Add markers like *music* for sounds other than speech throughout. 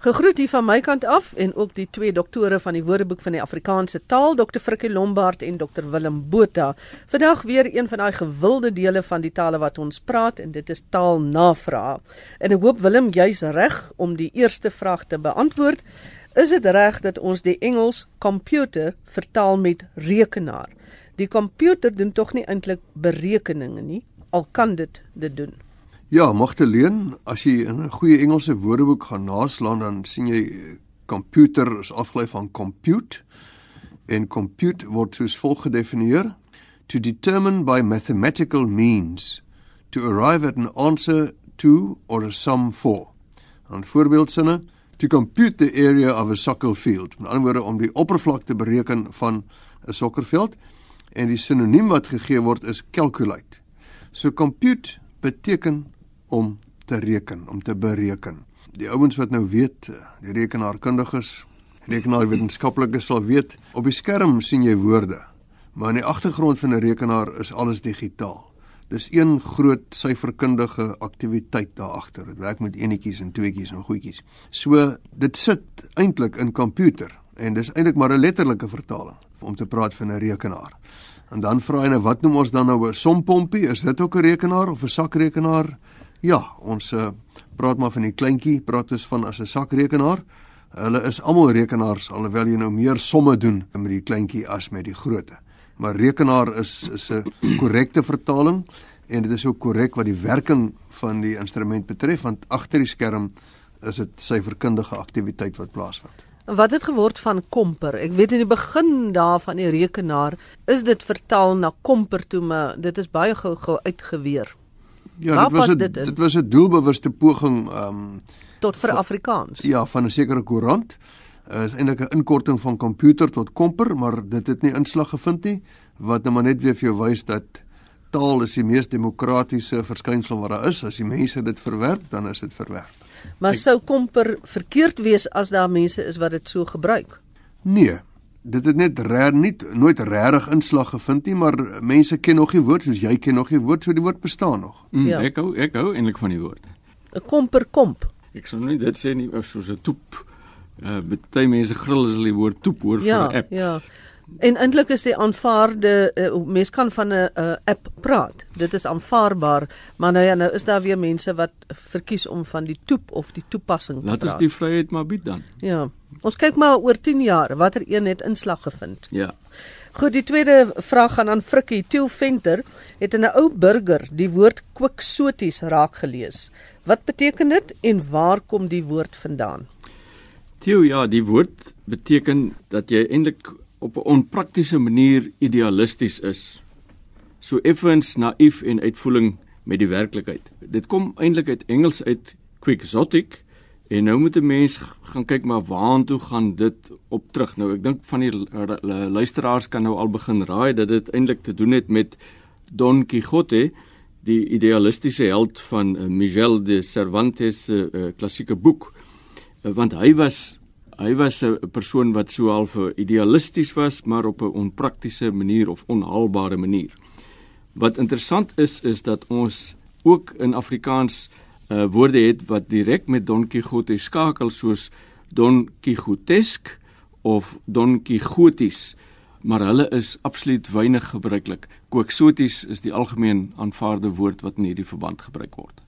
Gegroet hier van my kant af en ook die twee doktore van die Woordeboek van die Afrikaanse taal, Dr. Frikkie Lombard en Dr. Willem Botha. Vandag weer een van daai gewilde dele van die tale wat ons praat en dit is taalnavraag. En ek hoop Willem jy's reg om die eerste vraag te beantwoord. Is dit reg dat ons die Engels computer vertaal met rekenaar? Die komputer doen tog nie eintlik berekeninge nie, al kan dit dit doen. Ja, Magdalene, as jy in 'n goeie Engelse woordeboek gaan naslaan, dan sien jy computer is afgelei van compute en compute word soos volg gedefinieer: to determine by mathematical means to arrive at an answer to or a sum for. 'n Voorbeeldsinne: to compute the area of a soccer field. Met ander woorde om die oppervlakte bereken van 'n sokkerveld en die sinoniem wat gegee word is calculate. So compute beteken om te reken, om te bereken. Die ouens wat nou weet, die rekenaarkundiges, rekenaarwetenskaplikes sal weet, op die skerm sien jy woorde, maar in die agtergrond van 'n rekenaar is alles digitaal. Dis een groot syferkundige aktiwiteit daar agter. Dit werk met enetjies en tweetjies en goedjies. So dit sit eintlik in komputer en dis eintlik maar 'n letterlike vertaling om te praat van 'n rekenaar. En dan vra hy nou wat noem ons dan nou 'n sompompie? Is dit ook 'n rekenaar of 'n sakrekenaar? Ja, ons uh, praat maar van die kleintjie, praat ons van as 'n sakrekenaar. Hulle is almal rekenaars alhoewel jy nou meer somme doen met die kleintjie as met die grootte. Maar rekenaar is is 'n *clears throat* korrekte vertaling en dit is ook korrek wat die werking van die instrument betref want agter die skerm is dit syferkundige aktiwiteit wat plaasvind. Wat het geword van komper? Ek weet in die begin daarvan die rekenaar is dit vertaal na komper toe, maar dit is baie gou gou uitgeweer. Ja, dit was a, dit, dit was 'n doelbewuste poging um tot vir Afrikaans. Ja, van 'n sekere koerant. Uh, is eintlik 'n inkorting van komputer tot komper, maar dit het nie inslag gevind nie, wat nou maar net weer vir jou wys dat taal is die mees demokratiese verskynsel wat daar is. As die mense dit verwerp, dan is dit verwerp. Maar Ek, sou komper verkeerd wees as daar mense is wat dit so gebruik? Nee, dit het net reg nie nooit regtig inslag gevind nie, maar mense ken nog die woord soos jy ken nog die woord, so die woord bestaan nog. Mm, ja. Ek hou ek hou eintlik van die woord. 'n Komper komp. Ek sou nie dit sê nie soos 'n toep. Uh baie mense grill as hulle die woord toep hoor ja, vir 'n app. Ja. En eintlik is die aanvaarde uh, mens kan van 'n uh, app praat. Dit is aanvaarbaar, maar nou ja, nou is daar weer mense wat verkies om van die toep of die toepassing te praat. Laat ons die vryheid maar bied dan. Ja. Ons kyk maar oor 10 jaar watter een het inslag gevind. Ja. Goed, die tweede vraag gaan aan Frikkie. Tiel Venter het in 'n ou burger die woord kwiksoties raak gelees. Wat beteken dit en waar kom die woord vandaan? Tiel, ja, die woord beteken dat jy eintlik op 'n onpraktiese manier idealisties is. So effens naïef en uitvoering met die werklikheid. Dit kom eintlik uit Engels uit quixotic En nou moet 'n mens gaan kyk maar waartoe gaan dit op terug. Nou ek dink van die luisteraars kan nou al begin raai dat dit eintlik te doen het met Don Quixote, die idealistiese held van uh, Miguel de Cervantes se uh, klassieke boek. Uh, want hy was hy was 'n persoon wat so half idealisties was, maar op 'n onpraktiese manier of onhaalbare manier. Wat interessant is is dat ons ook in Afrikaans uh, woorde het wat direk met Don Quixote skakel soos Don Quixotesk of Don Quixotis maar hulle is absoluut weinig gebruiklik. Quixotis is die algemeen aanvaarde woord wat in hierdie verband gebruik word.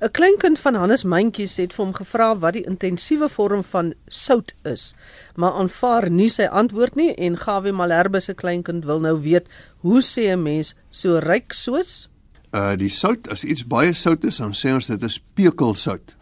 'n Kleinkind van Hannes Mentjies het vir hom gevra wat die intensiewe vorm van sout is, maar aanvaar nie sy antwoord nie en Gawie Malherbe se kleinkind wil nou weet hoe sê 'n mens so ryk soos uh die sout as iets baie sout is dan sê ons dit is pekelsout.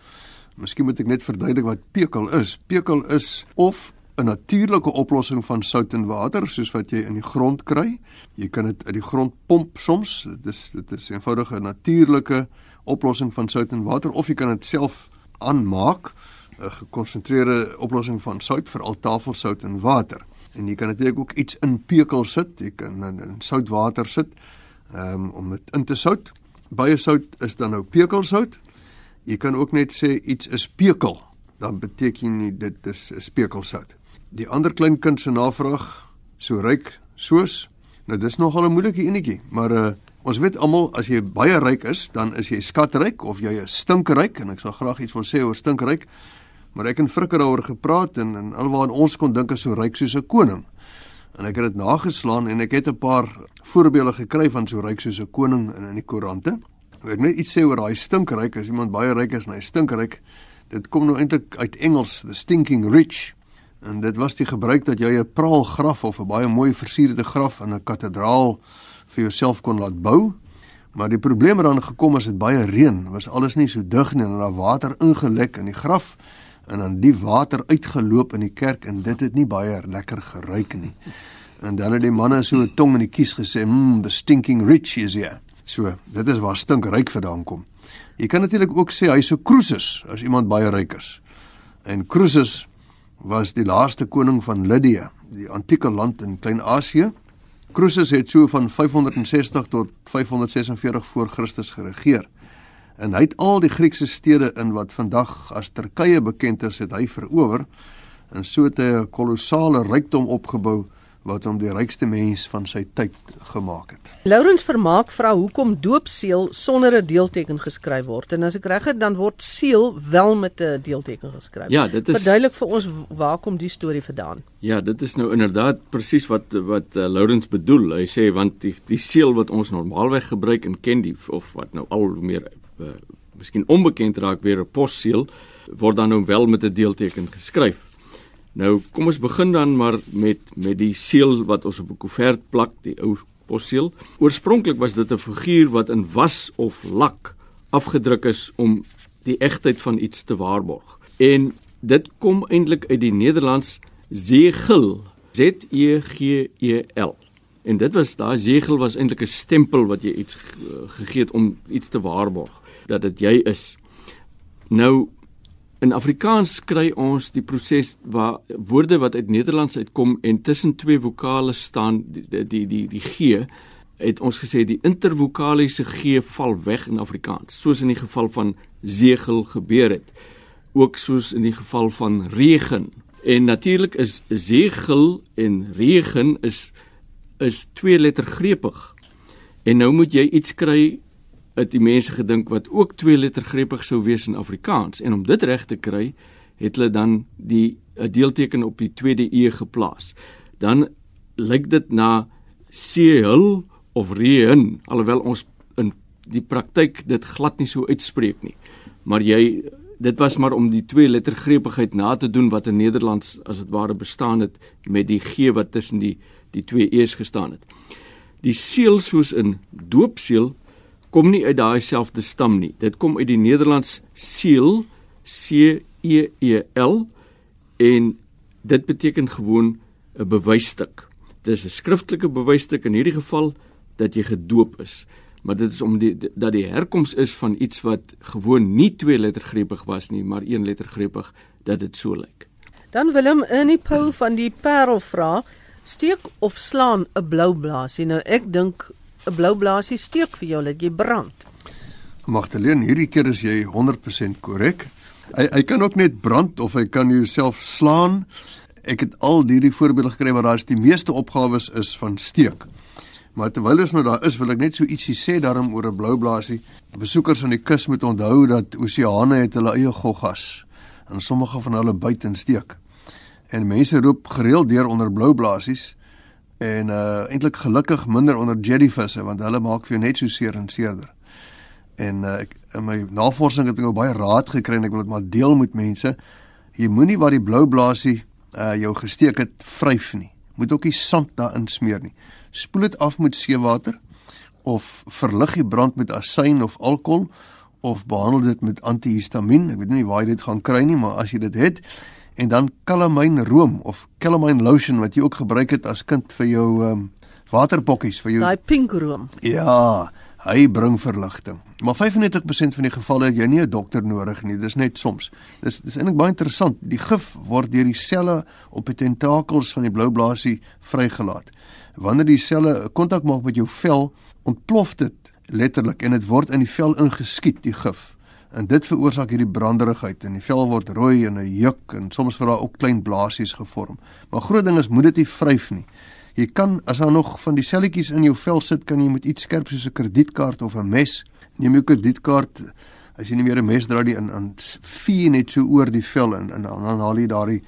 Miskien moet ek net verduidelik wat pekel is. Pekel is of 'n natuurlike oplossing van sout in water soos wat jy in die grond kry. Jy kan dit uit die grond pomp soms. Dit is dit is 'n eenvoudige natuurlike oplossing van sout in water of jy kan dit self aanmaak 'n gekonsentreerde oplossing van sout vir al tafelsout in water. En jy kan natuurlik ook iets in pekel sit. Jy kan in, in soutwater sit um, om dit in te sout. Baie sout is dan nou pekelsout. Jy kan ook net sê iets is pekel, dan beteken nie dit is 'n spekelsout. Die ander klein kind se navraag, so ryk soos, nou dis nogal 'n moeilike enetjie, maar uh, ons weet almal as jy baie ryk is, dan is jy skatryk of jy is stinkryk en ek sal graag iets wil sê oor stinkryk. Maar ek en Frikker daaroor gepraat en en alwaar ons kon dink is so ryk soos 'n koning. En ek het dit nageslaan en ek het 'n paar voorbeelde gekry van so ryk soos 'n koning in in die koerante. Ek net iets sê oor daai stinkryk as iemand baie ryk is en hy stinkryk. Dit kom nou eintlik uit Engels, the stinking rich. En dit was die gebruik dat jy 'n praal graf of 'n baie mooi versierde graf in 'n kathedraal vir jouself kon laat bou. Maar die probleem eraan gekom as dit baie reën, was alles nie so dig nie en daar water ingelek in die graf en dan die water uitgeloop in die kerk en dit het nie baie lekker geruik nie. En dan het die manne so 'n tong in die kies gesê, "Mmm, the stinking rich is here." So, dit is waar stinkryk vandaan kom. Jy kan natuurlik ook sê hy's so Croesus as iemand baie ryk is. En Croesus was die laaste koning van Lydië, die antieke land in Klein-Asië. Croesus het so van 560 tot 546 voor Christus geregeer. En hy het al die Griekse stede in wat vandag as Turkye bekend is, het hy verower en so het hy 'n kolossale rykdom opgebou wat hom die rykste mens van sy tyd gemaak het. Lourens Vermaak vra hoekom doopseël sonder 'n deelteken geskryf word en as ek reg het dan word seël wel met 'n deelteken geskryf. Ja, dit is Verduidelik vir ons waar kom die storie vandaan? Ja, dit is nou inderdaad presies wat wat uh, Lourens bedoel. Hy sê want die die seël wat ons normaalweg gebruik en ken die of wat nou al meer uh, miskien onbekend raak weer 'n posseël word dan nou wel met 'n deelteken geskryf. Nou kom ons begin dan maar met met die seël wat ons op 'n koevert plak, die ou posseël. Oorspronklik was dit 'n figuur wat in was of lak afgedruk is om die egtheid van iets te waarborg. En dit kom eintlik uit die Nederlands zegel, Z E G E L. En dit was daai zegel was eintlik 'n stempel wat jy iets gegee het om iets te waarborg dat dit jy is. Nou In Afrikaans kry ons die proses waar woorde wat uit Nederlands uitkom en tussen twee vokale staan die die die die g het ons gesê die intervokaliese g val weg in Afrikaans soos in die geval van zegel gebeur het ook soos in die geval van regen. En natuurlik is zegel en regen is is twee letter greepig. En nou moet jy iets kry het die mense gedink wat ook twee letter greepig sou wees in Afrikaans en om dit reg te kry het hulle dan die 'n deelteken op die tweede e geplaas. Dan lyk dit na sehul of reën alhoewel ons in die praktyk dit glad nie so uitspreek nie. Maar jy dit was maar om die twee letter greepigheid na te doen wat in Nederlands as dit ware bestaan het met die g wat tussen die die twee e's gestaan het. Die seël soos in doopseël kom nie uit daai selfde stam nie. Dit kom uit die Nederlands seël, C E E L en dit beteken gewoon 'n bewysstuk. Dit is 'n skriftelike bewysstuk in hierdie geval dat jy gedoop is. Maar dit is om die dat die herkoms is van iets wat gewoon nie twee lettergreepig was nie, maar een lettergreepig dat dit so lyk. Dan Willem in die pou van die Parel vra, steek of slaan 'n blou blaasie. Nou ek dink 'n blou blaasie steek vir jou dat jy brand. Magdalene, hierdie keer is jy 100% korrek. Hy hy kan ook net brand of hy kan jouself slaan. Ek het al hierdie voorbeelde gekry waar daar is die meeste opgawes is van steek. Maar terwyl ons nou daar is, wil ek net so ietsie sê daarom oor 'n blou blaasie. Besoekers aan die kus moet onthou dat oseane het hulle eie goggas en sommige van hulle buite steek. En mense roep gereeld deur onder blou blaasies en uh eintlik gelukkig minder onder jellyvisse want hulle maak vir jou net so seer en seerder. En uh ek in my navorsing het ek nou baie raad gekry en ek wil dit maar deel met mense. Jy moenie waar die blou blaasie uh jou gesteek het vryf nie. Moet ook nie sand daarin smeer nie. Spoel dit af met seewater of verlig die brand met asyn of alkohol of behandel dit met antihistamiin. Ek weet nie waar jy dit gaan kry nie, maar as jy dit het, en dan calamine room of calamine lotion wat jy ook gebruik het as kind vir jou ehm um, waterpokkies vir jou Daai pink room. Ja, hy bring verligting. Maar 95% van die gevalle het jy nie 'n dokter nodig nie, dis net soms. Dis dis eintlik baie interessant. Die gif word deur die selle op die tentakels van die blou blaasie vrygelaat. Wanneer die selle kontak maak met jou vel, ontplof dit letterlik en dit word in die vel ingeskiet, die gif en dit veroorsaak hierdie branderigheid en die vel word rooi en 'n juk en soms word daar ook klein blaasies gevorm. Maar groot ding is moet dit nie vryf nie. Jy kan as daar nog van die selletjies in jou vel sit, kan jy met iets skerp soos 'n kredietkaart of 'n mes neem jou kredietkaart as jy nie meer 'n mes dra die in aan vee net so oor die vel en en dan haal jy daardie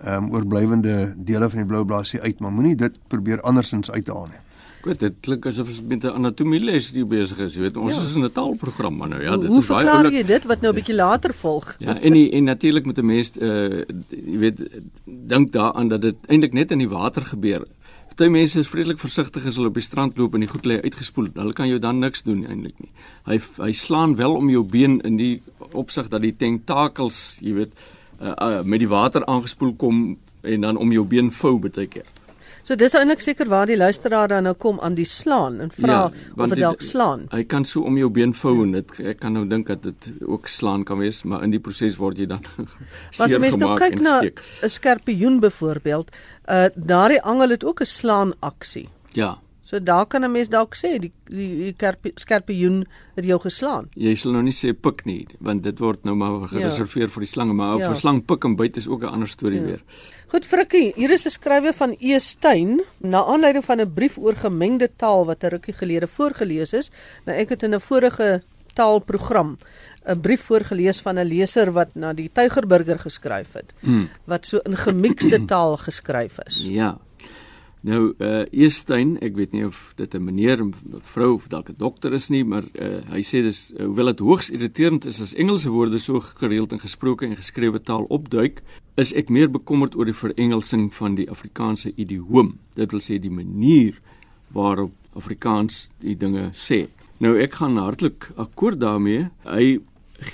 ehm um, oorblywende dele van die blou blaasie uit, maar moenie dit probeer andersins uithaal nie. Goed, dit klink asof ons met 'n anatomie les hier besig is. Jy weet, ons ja. is in 'n taalprogram maar nou. Ja, dit Hoe is baie oulik. Hoe jy dit wat nou 'n bietjie later volg? Ja, en die, en natuurlik met 'n mens uh jy weet dink daaraan dat dit eintlik net in die water gebeur. Party mense is vreeslik versigtig as hulle op die strand loop en die goed lê uitgespoel. Hulle kan jou dan niks doen eintlik nie. Hy hy slaan wel om jou been in die opsig dat die tentakels, jy weet, uh, uh met die water aangespoel kom en dan om jou been vou baie keer. So dis eintlik seker waar die luisteraar dan nou kom aan die slaan en vra ja, of dit dalk slaan. Hy kan so om jou been vou en dit ek kan nou dink dat dit ook slaan kan wees, maar in die proses word jy dan *laughs* As jy nou kyk na 'n skorpioen byvoorbeeld, uh daardie angel het ook 'n slaan aksie. Ja. So daar kan 'n mens dalk sê die die, die skorpioen het jou geslaan. Jy sal nou nie sê pik nie, want dit word nou maar gereserveer ja. vir die slange, maar ja. vir slang pik en byt is ook 'n ander storie ja. weer. Goed Frikkie, hier is 'n skrywe van E Steyn na aanleiding van 'n brief oor gemengde taal wat 'n rukkie gelede voorgeles is. Nou ek het in 'n vorige taalprogram 'n brief voorgeles van 'n leser wat na die Tygerburger geskryf het. Hmm. Wat so in gemixte taal geskryf is. Ja. Nou uh Eestein, ek weet nie of dit 'n meneer, 'n vrou of dalk 'n dokter is nie, maar uh hy sê dis uh, hoewel dit hoogs irriterend is as Engelse woorde so gereeld in gesproke en geskrewe taal opduik, is ek meer bekommerd oor die verengelsing van die Afrikaanse idioom. Dit wil sê die manier waarop Afrikaans die dinge sê. Nou ek gaan hartlik akkoord daarmee. Hy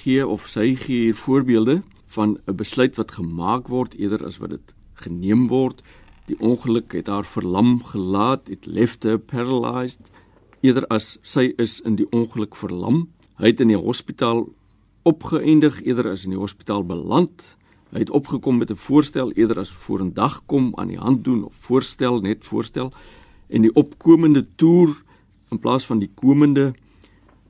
gee of sy gee hier voorbeelde van 'n besluit wat gemaak word eerder as wat dit geneem word Die ongeluk het haar verlam gelaat, het left her paralyzed eerder as sy is in die ongeluk verlam. Hy het in die hospitaal opgeëindig eerder as in die hospitaal beland. Hy het opgekom met 'n voorstel eerder as vorendag kom aan die hand doen of voorstel net voorstel en die opkomende toer in plaas van die komende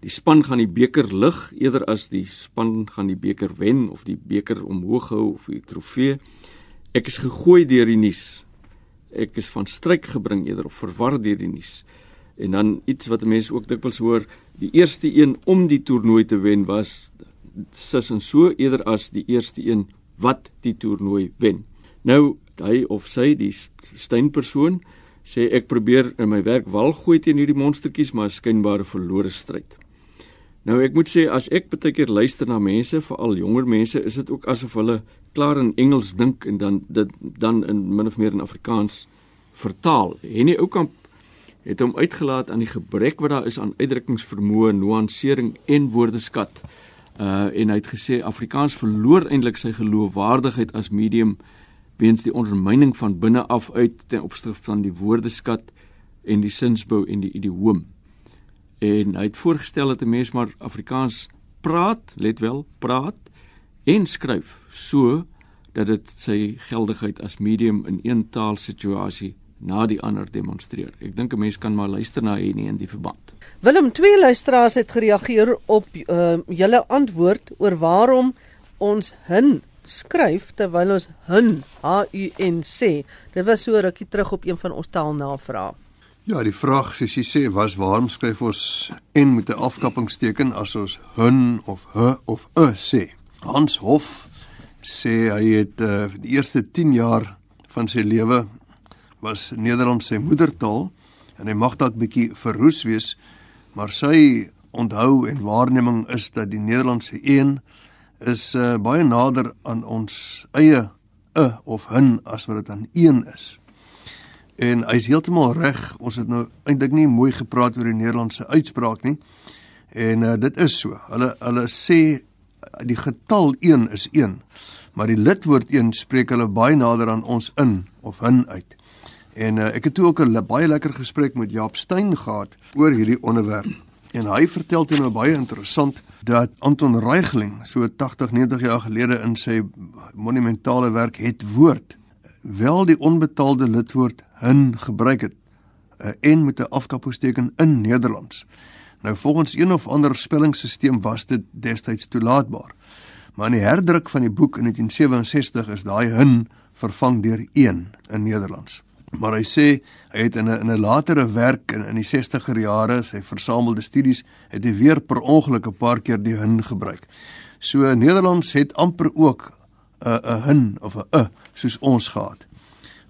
die span gaan die beker lig eerder as die span gaan die beker wen of die beker omhoog hou of die trofee. Ek is gegooi deur die nuus ek is van stryk gebring eerder of verwar deur die nuus. En dan iets wat mense ook dikwels hoor, die eerste een om die toernooi te wen was sis en so eerder as die eerste een wat die toernooi wen. Nou hy of sy die steenpersoon sê ek probeer in my werk wal gooi teen hierdie monstertjies maar skynbare verlore stryd. Nou ek moet sê as ek baie keer luister na mense, veral jonger mense, is dit ook asof hulle klaar in Engels dink en dan dit dan in min of meer in Afrikaans vertaal. Henny Oukamp het hom uitgelaat aan die gebrek wat daar is aan uitdrukkingsvermoë, nuansering en woordeskat. Uh en hy het gesê Afrikaans verloor eintlik sy geloofwaardigheid as medium weens die ondermyning van binne af uit ten opsigte van die woordeskat en die sinsbou en die idioom en hy het voorgestel dat 'n mens maar Afrikaans praat, let wel, praat en skryf so dat dit sy geldigheid as medium in een taalsituasie na die ander demonstreer. Ek dink 'n mens kan maar luister na hier nie in die verband. Willem, twee luisteraars het gereageer op uh, julle antwoord oor waarom ons hin skryf terwyl ons hun H U N sê. Dit was so rukkie terug op een van ons taalnavrae. Ja, die vraag soos jy sê was waarom skryf ons en met 'n afkappingsteken as ons hun of h of e sê. Hans Hof sê hy het uh, die eerste 10 jaar van sy lewe was Nederlands sy moedertaal en hy mag dalk bietjie verroes wees, maar sy onthou en waarneming is dat die Nederlandse een is uh, baie nader aan ons eie e of hun as wat dit aan een is. En hy's heeltemal reg. Ons het nou eintlik nie mooi gepraat oor die Nederlandse uitspraak nie. En uh, dit is so. Hulle hulle sê die getal 1 is 1, maar die lidwoord 1 spreek hulle baie nader aan ons in of hin uit. En uh, ek het toe ook 'n baie lekker gesprek met Jaap Steyn gehad oor hierdie onderwerp. En hy vertel toe nou baie interessant dat Anton Reichling so 80, 90 jaar gelede in sy monumentale werk het woord wel die onbetaalde lidwoord hin gebruik het uh, en met 'n afkappingsteken in Nederlands. Nou volgens een of ander spellingsstelsel was dit destyds toelaatbaar. Maar in die herdruk van die boek in 1967 is daai hin vervang deur een in Nederlands. Maar hy sê hy het in 'n in 'n latere werk in in die 60er jare, sy versamelde studies, het hy weer per ongeluk 'n paar keer die hun gebruik. So Nederlands het amper ook 'n 'n hun of 'n 'e soos ons gehad.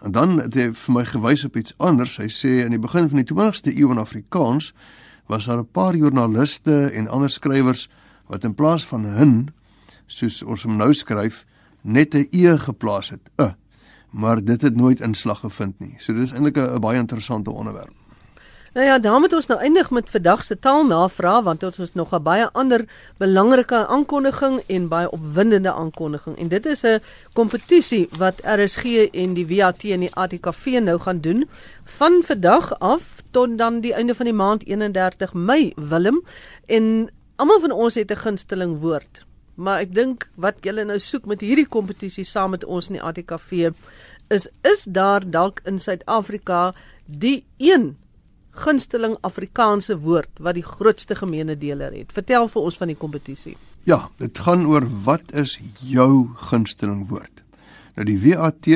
En dan het hy vir my gewys op iets anders. Hy sê in die begin van die 20ste eeu in Afrikaans was daar 'n paar joernaliste en ander skrywers wat in plaas van hun soos ons hom nou skryf net 'n e geplaas het. 'n maar dit het nooit inslag gevind nie. So dis eintlik 'n baie interessante onderwerp. Nou ja, daarmee ons nou eindig met vandag se taalnavraag want dit is nog 'n baie ander belangrike aankondiging en baie opwindende aankondiging. En dit is 'n kompetisie wat RSG en die WAT en die ATKV nou gaan doen. Van vandag af tot dan die einde van die maand 31 Mei Willem. En almal van ons het 'n gunsteling woord. Maar ek dink wat julle nou soek met hierdie kompetisie saam met ons in die ATKV is is daar dalk in Suid-Afrika die een gunsteling Afrikaanse woord wat die grootste gemeenedeler het. Vertel vir ons van die kompetisie. Ja, dit gaan oor wat is jou gunsteling woord. Nou die WAT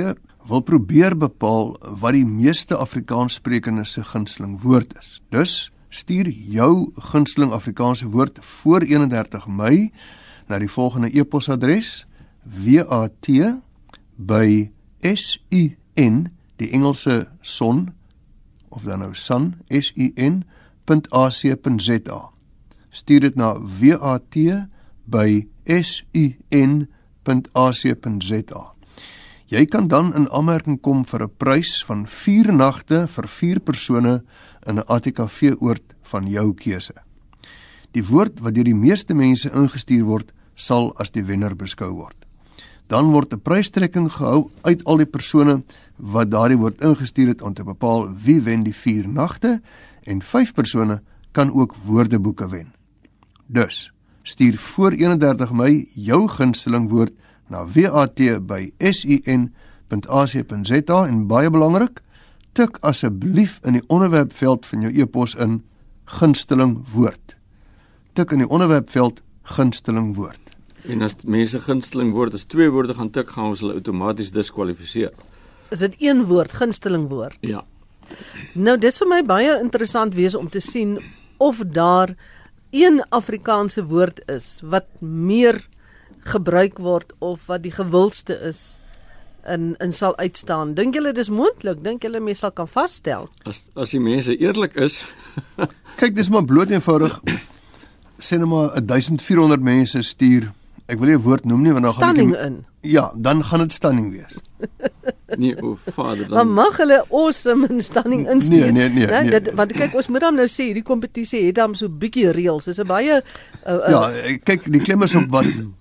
wil probeer bepaal wat die meeste Afrikaanssprekendes se gunsteling woord is. Dus stuur jou gunsteling Afrikaanse woord voor 31 Mei na die volgende e-posadres wat by sun die Engelse son of dan nou sun sun.ac.za stuur dit na wat by sun.ac.za jy kan dan in aanmerking kom vir 'n prys van 4 nagte vir 4 persone in 'n ATKV oord van jou keuse. Die woord wat deur die meeste mense ingestuur word sal as die wenner beskou word. Dan word 'n prystrekking gehou uit al die persone wat daardie woord ingestuur het om te bepaal wie wen die 4 nagte en 5 persone kan ook woordeboeke wen. Dus, stuur voor 31 Mei jou gunsteling woord na wat@sun.ac.za en baie belangrik, tik asseblief in die onderwerpveld van jou e-pos in gunsteling woord. Tik in die onderwerpveld gunsteling woord. En as mense gunsteling woord as twee woorde gaan tik, gaan ons hulle outomaties diskwalifiseer. Is dit een woord, gunsteling woord? Ja. Nou dis vir my baie interessant wees om te sien of daar een Afrikaanse woord is wat meer gebruik word of wat die gewildste is in in sal uitstaan. Dink julle dis moontlik? Dink julle mense sal kan vasstel? As as die mense eerlik is. *laughs* Kyk, dis maar bloot eenvoudig sê net maar 1400 mense stuur ek wil nie 'n woord noem nie want dan gaan ek in. Ja, dan gaan dit stunning wees. *laughs* nee, o vader dan. Maar mag hulle awesome in stunning nee, instuur? Nee, nee, nee. nee. Dit want kyk ons moet dan nou sê hierdie kompetisie het dan so bietjie reëls. Dis 'n baie uh, uh, Ja, kyk die klem is op wat 'n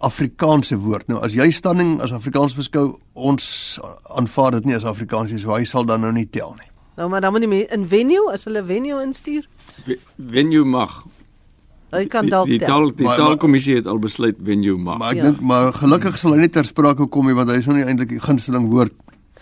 Afrikaanse woord. Nou as jy stunning as Afrikaans beskou, ons aanvaar dit nie as Afrikaans nie, so hy sal dan nou nie tel nie. Nou maar dan moet jy in venue as hulle venue instuur. Venue mag Hy kan dalk die, die taal die taalkommissie het al besluit wen jy mag. Maar ek ja. dink maar gelukkig sal hy net ter sprake kom want hy is nou nie eintlik die gunsteling woord.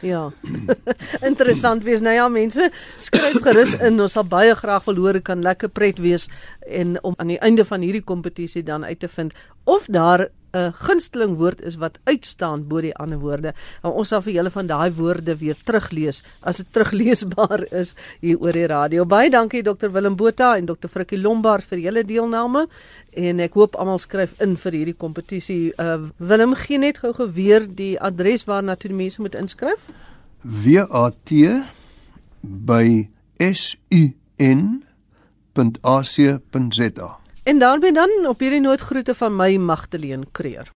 Ja. *laughs* Interessant wees. Nou ja, mense, skryf gerus in. Ons sal baie graag wil hoor kan lekker pret wees en om aan die einde van hierdie kompetisie dan uit te vind of daar 'n gunsteling woord is wat uitstaan bo die ander woorde. Nou ons sal vir julle van daai woorde weer teruglees as dit terugleesbaar is hier oor die radio. Baie dankie Dr Willem Botha en Dr Frikkie Lombard vir julle deelname en ek hoop almal skryf in vir hierdie kompetisie. Uh Willem gee net gou-gou weer die adres waarna toe die mense moet inskryf. WAT by sun.ac.za En daarmee dan op hierdie noodgroete van my Magdalene Creer.